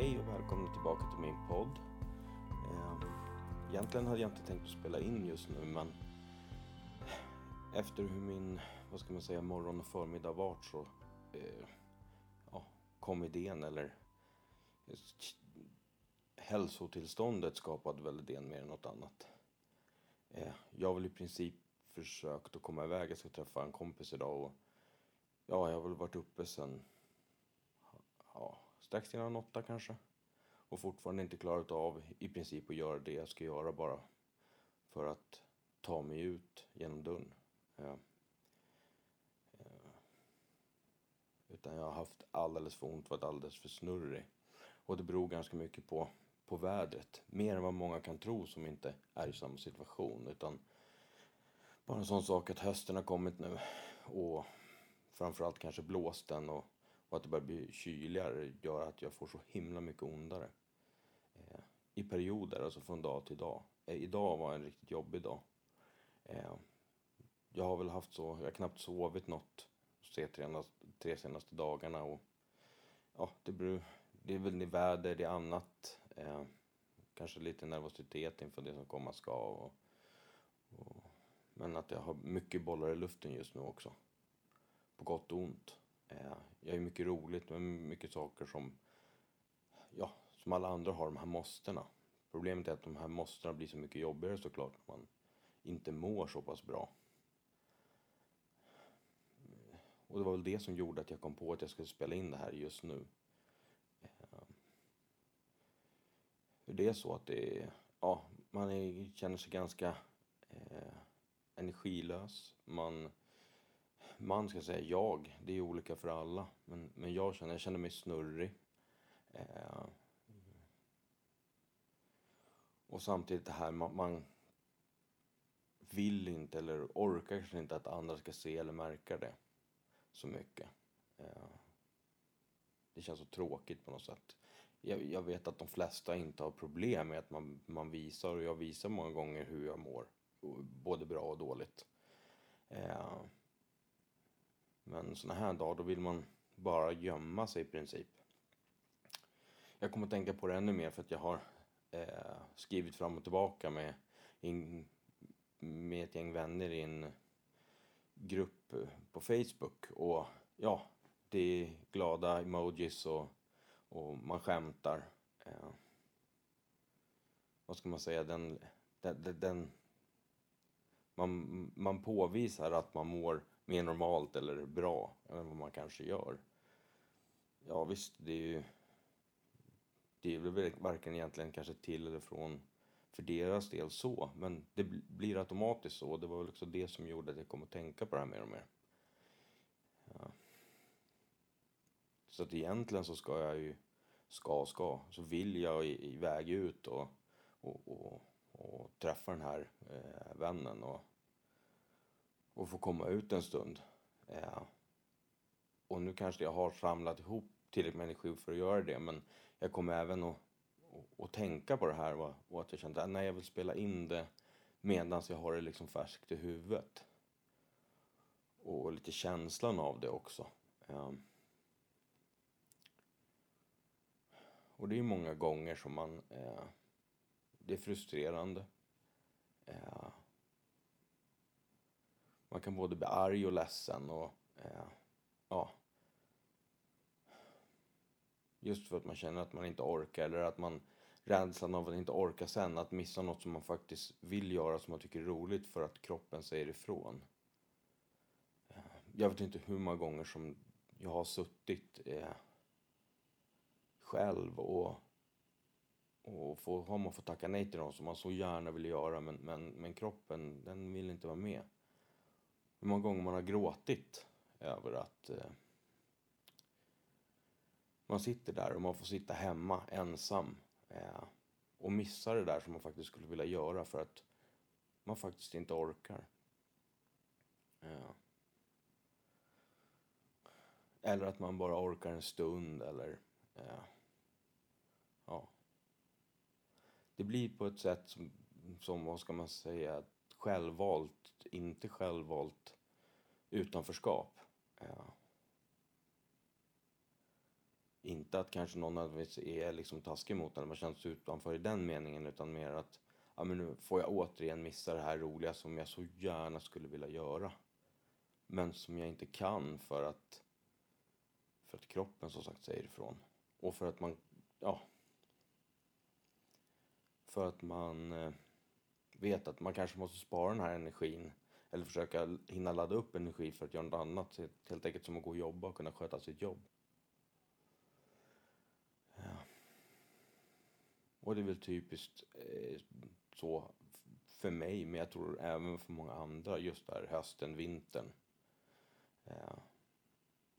Hej och välkomna tillbaka till min podd. Ehm, egentligen hade jag inte tänkt att spela in just nu men efter hur min, vad ska man säga, morgon och förmiddag vart så eh, ja, kom idén eller hälsotillståndet skapade väl idén mer än något annat. Eh, jag har väl i princip försökt att komma iväg. Jag ska träffa en kompis idag och ja, jag har väl varit uppe sen ja, strax innan åtta kanske. Och fortfarande inte klarat av i princip att göra det jag ska göra bara för att ta mig ut genom dörren. Ja. Eh. Utan jag har haft alldeles för ont, varit alldeles för snurrig. Och det beror ganska mycket på, på vädret. Mer än vad många kan tro som inte är i samma situation. Utan bara en sån sak att hösten har kommit nu och framförallt kanske blåsten och, och att det börjar bli kyligare gör att jag får så himla mycket ondare. Eh, I perioder, alltså från dag till dag. Eh, idag var en riktigt jobbig dag. Eh, jag har väl haft så, jag har knappt sovit något de tre, tre senaste dagarna och ja, det, beror, det är väl det väder, det är annat. Eh, kanske lite nervositet inför det som komma ska. Och, och, men att jag har mycket bollar i luften just nu också. På gott och ont. Eh, jag är mycket roligt med mycket saker som, ja, som alla andra har, de här måstena. Problemet är att de här måstena blir så mycket jobbigare såklart när man inte mår så pass bra. Och det var väl det som gjorde att jag kom på att jag skulle spela in det här just nu. Eh, det är så att det är, ja, man är, känner sig ganska eh, energilös. Man, man ska säga jag, det är olika för alla. Men, men jag känner, jag känner mig snurrig. Eh, och samtidigt det här, man, man vill inte eller orkar kanske inte att andra ska se eller märka det så mycket. Eh, det känns så tråkigt på något sätt. Jag, jag, vet att de flesta inte har problem med att man, man visar och jag visar många gånger hur jag mår. Både bra och dåligt. Eh, men sådana här dagar då vill man bara gömma sig i princip. Jag kommer att tänka på det ännu mer för att jag har eh, skrivit fram och tillbaka med, in, med ett gäng vänner i en grupp på Facebook och ja, det är glada emojis och, och man skämtar. Eh, vad ska man säga, den, den, den man, man påvisar att man mår mer normalt eller bra än vad man kanske gör. Ja visst, det är ju det är väl varken egentligen kanske till eller från för deras del så. Men det blir automatiskt så. Det var väl också det som gjorde att jag kom att tänka på det här mer och mer. Ja. Så att egentligen så ska jag ju, ska ska, så vill jag iväg ut och, och, och, och träffa den här eh, vännen och, och få komma ut en stund. Eh, och nu kanske jag har samlat ihop tillräckligt med energi för att göra det men jag kommer även att och, tänka på det här och, och att jag kände att jag vill spela in det medan jag har det liksom färskt i huvudet. Och lite känslan av det också. Um, och det är många gånger som man... Uh, det är frustrerande. Uh, man kan både bli arg och ledsen och... eh, ja Just för att man känner att man inte orkar eller att man rädslan av att inte orka sen, att missa något som man faktiskt vill göra som man tycker är roligt för att kroppen säger ifrån. Jag vet inte hur många gånger som jag har suttit eh, själv och, och få, har man fått tacka nej till något som man så gärna vill göra men, men, men kroppen den vill inte vara med. Hur många gånger man har gråtit över att eh, man sitter där och man får sitta hemma ensam eh, och missa det där som man faktiskt skulle vilja göra för att man faktiskt inte orkar. Eh. Eller att man bara orkar en stund eller eh, ja. Det blir på ett sätt som, som, vad ska man säga, självvalt, inte självvalt utanförskap. Ja. Inte att kanske någon är liksom taskig mot en, man känns utanför i den meningen, utan mer att ja, men nu får jag återigen missa det här roliga som jag så gärna skulle vilja göra. Men som jag inte kan för att, för att kroppen som sagt säger ifrån. Och för att man, ja. För att man eh, vet att man kanske måste spara den här energin. Eller försöka hinna ladda upp energi för att göra något annat. Helt enkelt som att gå och jobba och kunna sköta sitt jobb. Ja. Och det är väl typiskt eh, så för mig, men jag tror även för många andra, just där hösten, vintern. Ja.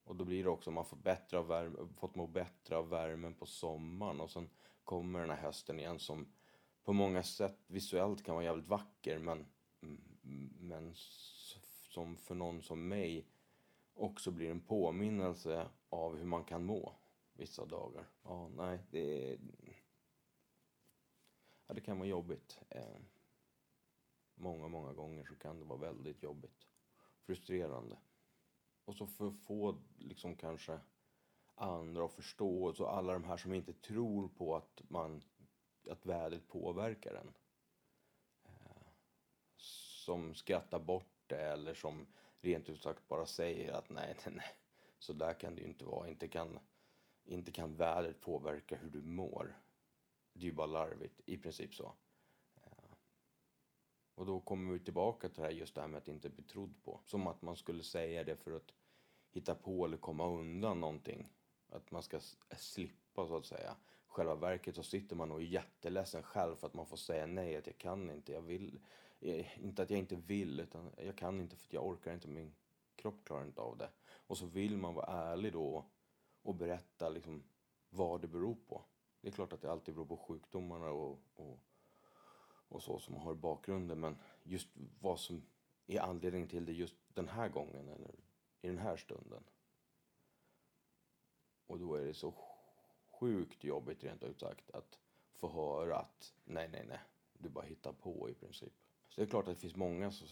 Och då blir det också, man får bättre av värme, fått må bättre av värmen på sommaren och sen kommer den här hösten igen som på många sätt visuellt kan vara jävligt vacker men, men som för någon som mig också blir en påminnelse av hur man kan må vissa dagar. Ja, nej, det, ja, det kan vara jobbigt. Eh, många, många gånger så kan det vara väldigt jobbigt. Frustrerande. Och så för att få liksom kanske andra att förstå, och så alla de här som inte tror på att, man, att vädret påverkar en. Eh, som skrattar bort det eller som rent ut sagt bara säger att nej, nej, nej, så där kan det ju inte vara. Inte kan, inte kan vädret påverka hur du mår. Det är ju bara larvigt, i princip så. Eh, och då kommer vi tillbaka till det här, just det här med att inte bli trodd på. Som att man skulle säga det för att hitta på eller komma undan någonting. Att man ska slippa så att säga. Själva verket så sitter man och är jätteledsen själv för att man får säga nej, att jag kan inte, jag vill. Inte att jag inte vill, utan jag kan inte för att jag orkar inte, min kropp klarar inte av det. Och så vill man vara ärlig då och berätta liksom vad det beror på. Det är klart att det alltid beror på sjukdomarna och, och, och så som har bakgrunden, men just vad som är anledningen till det just den här gången eller i den här stunden. Och då är det så sjukt jobbigt rent ut sagt att få höra att nej, nej, nej, du bara hittar på i princip. Så det är klart att det finns många, som,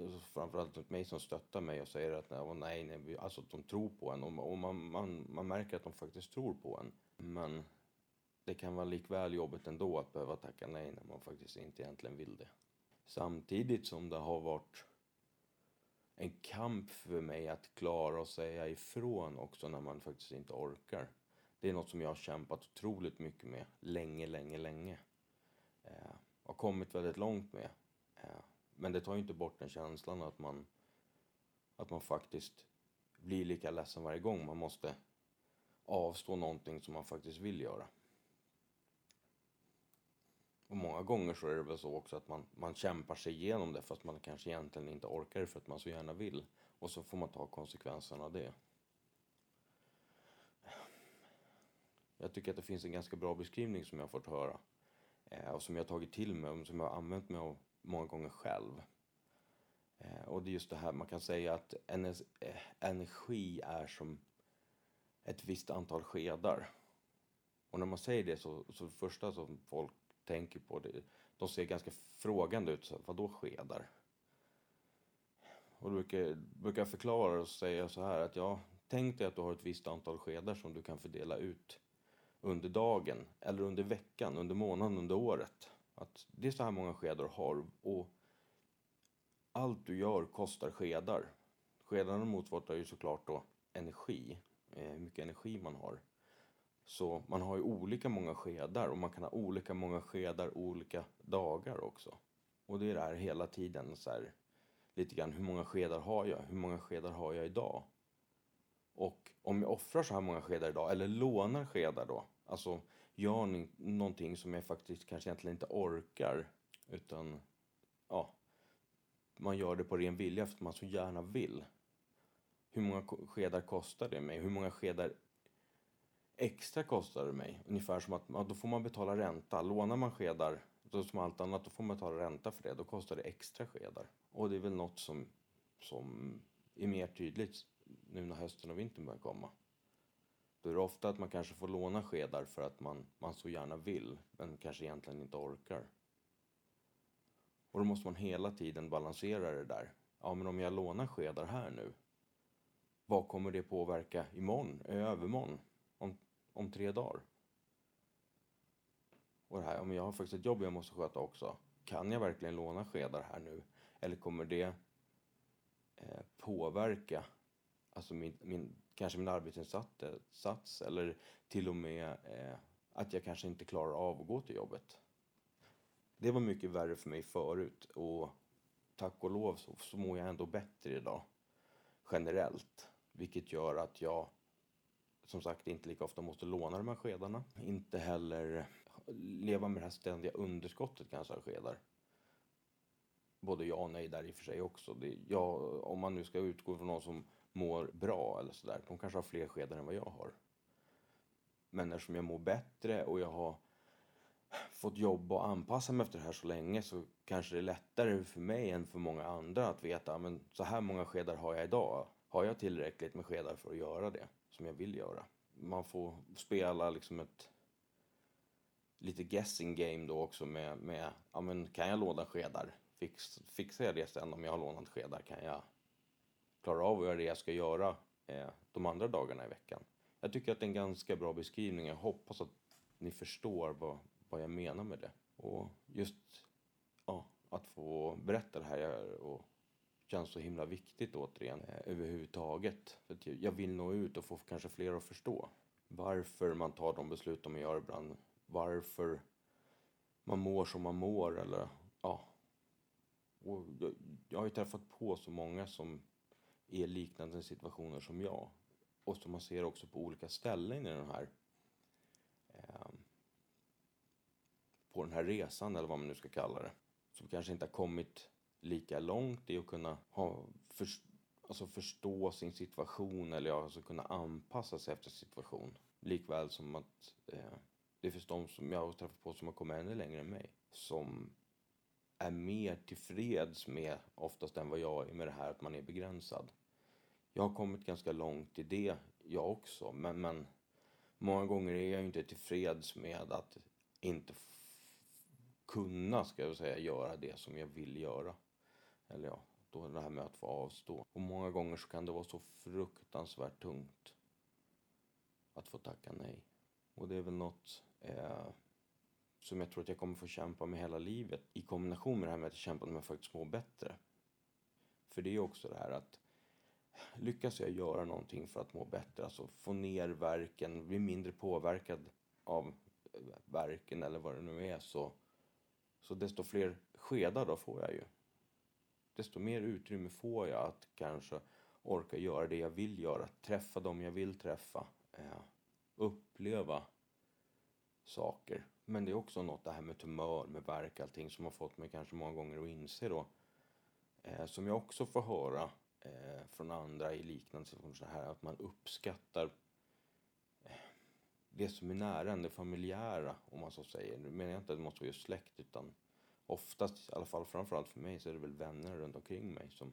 alltså, framförallt mig, som stöttar mig och säger att nej, nej, alltså att de tror på en och, man, man, man märker att de faktiskt tror på en. Men det kan vara likväl jobbigt ändå att behöva tacka nej när man faktiskt inte egentligen vill det. Samtidigt som det har varit en kamp för mig att klara och säga ifrån också när man faktiskt inte orkar. Det är något som jag har kämpat otroligt mycket med länge, länge, länge. Eh, har kommit väldigt långt med. Eh, men det tar ju inte bort den känslan att man, att man faktiskt blir lika ledsen varje gång man måste avstå någonting som man faktiskt vill göra. Och många gånger så är det väl så också att man, man kämpar sig igenom det fast man kanske egentligen inte orkar det för att man så gärna vill. Och så får man ta konsekvenserna av det. Jag tycker att det finns en ganska bra beskrivning som jag har fått höra. Eh, och som jag har tagit till mig och som jag har använt mig av många gånger själv. Eh, och det är just det här, man kan säga att eh, energi är som ett visst antal skedar. Och när man säger det så, så det första som folk tänker på det, de ser ganska frågande ut. Så, vadå skedar? Och då brukar, brukar jag förklara och säga så här att ja, tänk dig att du har ett visst antal skedar som du kan fördela ut under dagen eller under veckan, under månaden, under året. Att det är så här många skedar du har och allt du gör kostar skedar. Skedarna motsvarar ju såklart då energi, eh, hur mycket energi man har. Så man har ju olika många skedar och man kan ha olika många skedar olika dagar också. Och det är det här hela tiden så här, lite grann hur många skedar har jag? Hur många skedar har jag idag? Och om jag offrar så här många skedar idag, eller lånar skedar då, alltså gör någonting som jag faktiskt kanske egentligen inte orkar, utan ja, man gör det på ren vilja för att man så gärna vill. Hur många skedar kostar det mig? Hur många skedar extra kostar det mig. Ungefär som att ja, då får man betala ränta. Lånar man skedar, då som allt annat, då får man betala ränta för det. Då kostar det extra skedar. Och det är väl något som, som är mer tydligt nu när hösten och vintern börjar komma. Då är det ofta att man kanske får låna skedar för att man, man så gärna vill, men kanske egentligen inte orkar. Och då måste man hela tiden balansera det där. Ja, men om jag lånar skedar här nu, vad kommer det påverka imorgon, övermorgon? om om tre dagar. Och det här, om jag har faktiskt ett jobb jag måste sköta också. Kan jag verkligen låna skedar här nu? Eller kommer det eh, påverka alltså min, min, kanske min arbetsinsats eller till och med eh, att jag kanske inte klarar av att gå till jobbet. Det var mycket värre för mig förut och tack och lov så, så mår jag ändå bättre idag generellt. Vilket gör att jag som sagt inte lika ofta måste låna de här skedarna. Inte heller leva med det här ständiga underskottet kanske av skedar. Både ja och nej där i och för sig också. Det, ja, om man nu ska utgå från någon som mår bra eller sådär. De kanske har fler skedar än vad jag har. Men eftersom jag mår bättre och jag har fått jobba och anpassa mig efter det här så länge så kanske det är lättare för mig än för många andra att veta men så här många skedar har jag idag. Har jag tillräckligt med skedar för att göra det som jag vill göra? Man får spela liksom ett lite guessing game då också med, med ja men kan jag låna skedar? Fix, fixar jag det sen om jag har lånat skedar? Kan jag klara av att göra det jag ska göra eh, de andra dagarna i veckan? Jag tycker att det är en ganska bra beskrivning. Jag hoppas att ni förstår vad, vad jag menar med det. Och just ja, att få berätta det här och känns så himla viktigt återigen eh, överhuvudtaget. För att jag vill nå ut och få kanske fler att förstå varför man tar de beslut de gör ibland. Varför man mår som man mår eller ja. Och jag, har ju träffat på så många som i liknande situationer som jag. Och som man ser också på olika ställen i den här eh, på den här resan eller vad man nu ska kalla det. Som kanske inte har kommit lika långt i att kunna ha, för, alltså förstå sin situation eller ja, alltså kunna anpassa sig efter situation. Likväl som att eh, det finns de som jag har träffat på som har kommit ännu längre än mig. Som är mer tillfreds med oftast än vad jag är med det här att man är begränsad. Jag har kommit ganska långt i det jag också men, men många gånger är jag inte tillfreds med att inte kunna, ska jag säga, göra det som jag vill göra. Eller ja, då det här med att få avstå. Och många gånger så kan det vara så fruktansvärt tungt att få tacka nej. Och det är väl något eh, som jag tror att jag kommer få kämpa med hela livet i kombination med det här med att kämpa med att faktiskt må bättre. För det är också det här att lyckas jag göra någonting för att må bättre, alltså få ner verken, bli mindre påverkad av eh, verken eller vad det nu är så, så desto fler skedar då får jag ju. Desto mer utrymme får jag att kanske orka göra det jag vill göra, träffa dem jag vill träffa, eh, uppleva saker. Men det är också något det här med tumör, med verk, allting som har fått mig kanske många gånger att inse då. Eh, som jag också får höra eh, från andra i liknande situationer här att man uppskattar eh, det som är nära en, det familjära om man så säger. Nu menar jag inte att det måste vara just släkt utan oftast, i alla fall framförallt för mig, så är det väl vänner runt omkring mig som,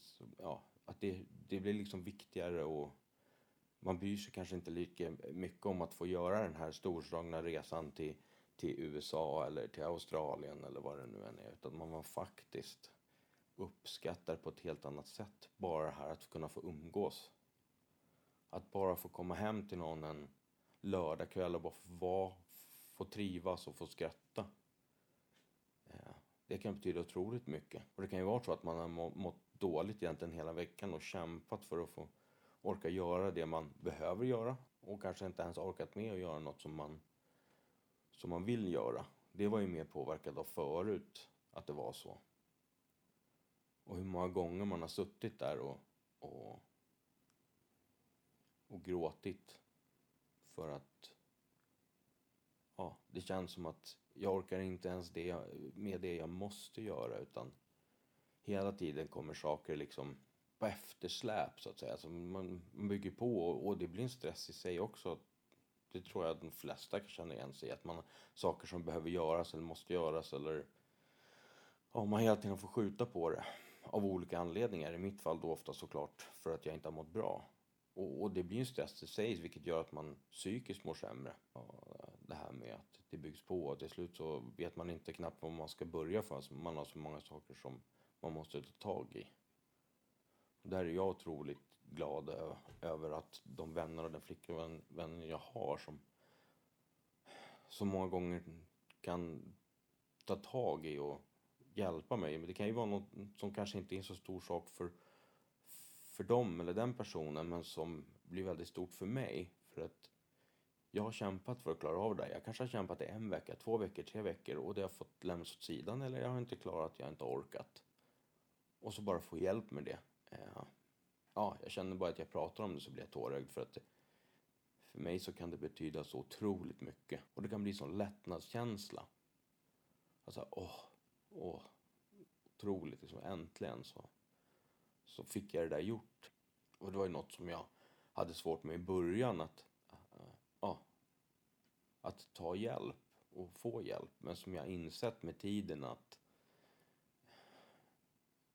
som ja, att det, det blir liksom viktigare och man bryr sig kanske inte lika mycket om att få göra den här storslagna resan till, till USA eller till Australien eller vad det nu än är. Utan man, var faktiskt uppskattar på ett helt annat sätt bara det här att kunna få umgås. Att bara få komma hem till någon en lördagkväll och bara få, vara, få trivas och få skratta. Eh, det kan betyda otroligt mycket. Och det kan ju vara så att man har mått dåligt egentligen hela veckan och kämpat för att få orka göra det man behöver göra och kanske inte ens orkat med att göra något som man, som man vill göra. Det var ju mer påverkat av förut att det var så. Och hur många gånger man har suttit där och, och, och gråtit för att ja, det känns som att jag orkar inte ens det med det jag måste göra utan hela tiden kommer saker liksom på eftersläp så att säga. Alltså man, man bygger på och, och, det blir en stress i sig också. Det tror jag att de flesta kan känna igen sig i. Att man har saker som behöver göras eller måste göras eller ja, man hela tiden får skjuta på det av olika anledningar. I mitt fall då ofta såklart för att jag inte har mått bra. Och, och det blir en stress i sig vilket gör att man psykiskt mår sämre. det här med att det byggs på och till slut så vet man inte knappt var man ska börja för alltså, man har så många saker som man måste ta tag i. Och där är jag otroligt glad över att de vänner och den flickvän jag har som så många gånger kan ta tag i och hjälpa mig. Men det kan ju vara något som kanske inte är en så stor sak för, för dem eller den personen men som blir väldigt stort för mig. För att jag har kämpat för att klara av det. Jag kanske har kämpat i en vecka, två veckor, tre veckor och det har fått lämnas åt sidan eller jag har inte klarat, jag har inte orkat. Och så bara få hjälp med det. Eh, ja, jag känner bara att jag pratar om det så blir jag tårögd för att för mig så kan det betyda så otroligt mycket. Och det kan bli sån lättnadskänsla. Alltså, åh, åh, otroligt. Liksom, äntligen så, så fick jag det där gjort. Och det var ju något som jag hade svårt med i början att, äh, äh, att ta hjälp och få hjälp. Men som jag insett med tiden att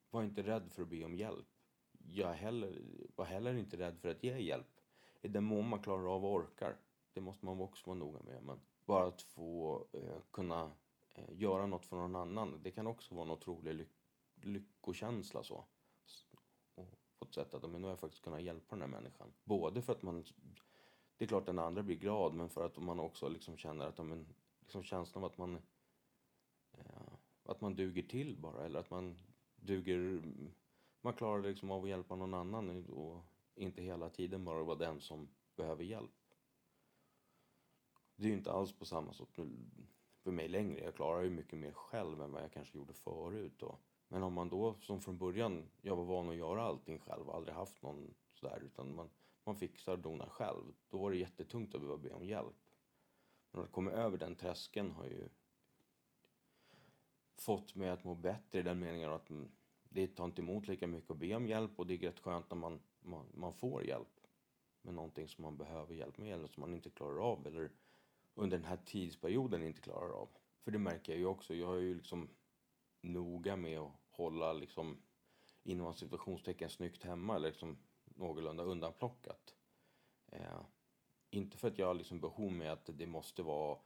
var inte rädd för att be om hjälp. Jag heller, var heller inte rädd för att ge hjälp. I den mån man klarar av och orkar. Det måste man också vara noga med. Men bara att få eh, kunna Eh, göra något för någon annan. Det kan också vara en otrolig ly lyckokänsla så. Och på ett sätt att men nu har jag faktiskt kunnat hjälpa den här människan. Både för att man, det är klart den andra blir glad, men för att man också liksom känner att, men, liksom känslan av att man, eh, att man duger till bara. Eller att man duger, man klarar liksom av att hjälpa någon annan och inte hela tiden bara vara den som behöver hjälp. Det är ju inte alls på samma sätt för mig längre. Jag klarar ju mycket mer själv än vad jag kanske gjorde förut. Då. Men om man då som från början, jag var van att göra allting själv och aldrig haft någon sådär utan man, man fixar och donar själv. Då var det jättetungt att behöva be om hjälp. Men att komma över den tröskeln har ju fått mig att må bättre i den meningen att det tar inte emot lika mycket att be om hjälp och det är rätt skönt när man, man, man får hjälp med någonting som man behöver hjälp med eller som man inte klarar av eller under den här tidsperioden inte klarar av. För det märker jag ju också. Jag är ju liksom noga med att hålla liksom inom situationstecken snyggt hemma eller liksom någorlunda undanplockat. Eh, inte för att jag har liksom behov med att det måste vara,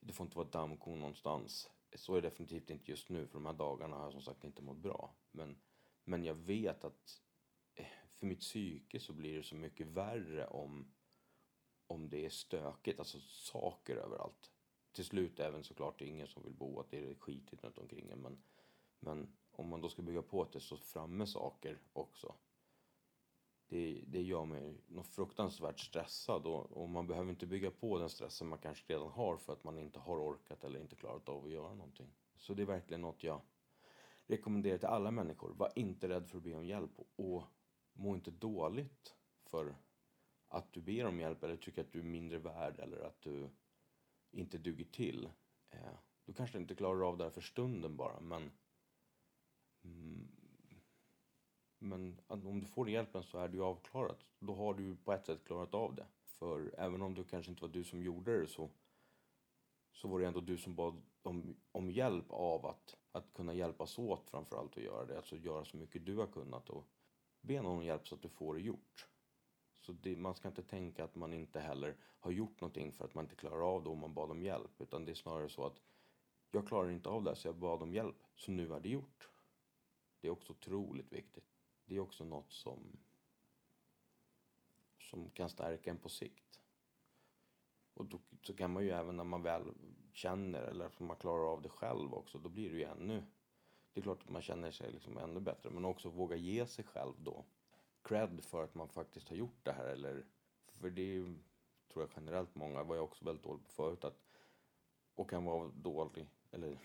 det får inte vara dammkorn någonstans. Så är det definitivt inte just nu för de här dagarna har jag som sagt inte mått bra. Men, men jag vet att eh, för mitt psyke så blir det så mycket värre om om det är stökigt, alltså saker överallt. Till slut även såklart, det är ingen som vill bo att det är skitigt runt omkring en, men, men om man då ska bygga på att det står framme saker också. Det, det gör mig något fruktansvärt stressad och, och man behöver inte bygga på den stressen man kanske redan har för att man inte har orkat eller inte klarat av att göra någonting. Så det är verkligen något jag rekommenderar till alla människor. Var inte rädd för att be om hjälp och må inte dåligt för att du ber om hjälp eller tycker att du är mindre värd eller att du inte duger till. Eh, du kanske inte klarar av det här för stunden bara, men mm, men om du får hjälpen så är det ju avklarat. Då har du på ett sätt klarat av det. För även om det kanske inte var du som gjorde det så, så var det ändå du som bad om, om hjälp av att, att kunna hjälpas åt framförallt att göra det. Alltså göra så mycket du har kunnat och be någon om hjälp så att du får det gjort. Så det, man ska inte tänka att man inte heller har gjort någonting för att man inte klarar av det om man bad om hjälp. Utan det är snarare så att jag klarar inte av det så jag bad om hjälp. Så nu är det gjort. Det är också otroligt viktigt. Det är också något som, som kan stärka en på sikt. Och då så kan man ju även när man väl känner eller att man klarar av det själv också, då blir det ju ännu... Det är klart att man känner sig liksom ännu bättre, men också våga ge sig själv då cred för att man faktiskt har gjort det här. Eller, för det är tror jag generellt många, var jag också väldigt dålig på förut, att, och kan vara dålig, eller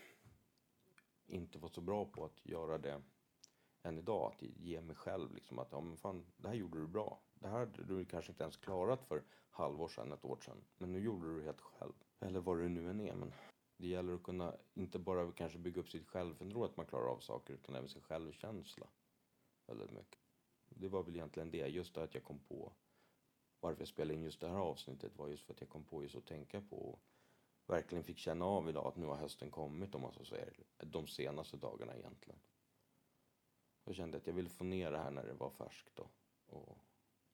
inte vara så bra på att göra det än idag. Att ge mig själv liksom att, ja men fan, det här gjorde du bra. Det här hade du kanske inte ens klarat för halvår sedan, ett år sedan. Men nu gjorde du det helt själv. Eller vad det nu än är. Men det gäller att kunna, inte bara kanske bygga upp sitt självförtroende att man klarar av saker, utan även sin självkänsla. Väldigt mycket det var väl egentligen det. Just det att jag kom på varför jag spelade in just det här avsnittet var just för att jag kom på just att tänka på och verkligen fick känna av idag att nu har hösten kommit om man så säger. De senaste dagarna egentligen. Jag kände att jag ville få ner det här när det var färskt då. Och,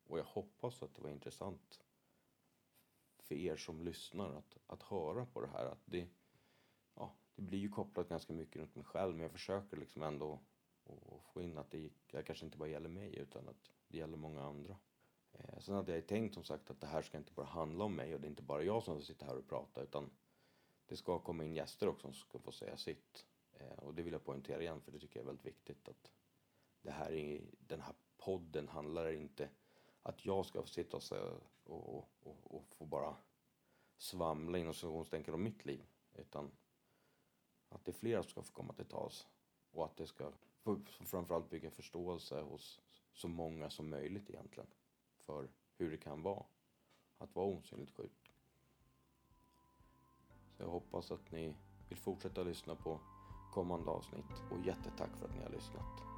och jag hoppas att det var intressant för er som lyssnar att, att höra på det här. Att det, ja, det blir ju kopplat ganska mycket runt mig själv men jag försöker liksom ändå och få in att det, det kanske inte bara gäller mig utan att det gäller många andra. Eh, sen hade jag tänkt som sagt att det här ska inte bara handla om mig och det är inte bara jag som sitter här och pratar utan det ska komma in gäster också som ska få säga sitt. Eh, och det vill jag poängtera igen för det tycker jag är väldigt viktigt att det här är, den här podden handlar inte att jag ska få sitta och, och, och, och få bara svamla inom situationstänker om mitt liv. Utan att det är flera som ska få komma till tals. Och att det ska framförallt bygga förståelse hos så många som möjligt egentligen. För hur det kan vara att vara osynligt sjuk. Så jag hoppas att ni vill fortsätta lyssna på kommande avsnitt och jättetack för att ni har lyssnat.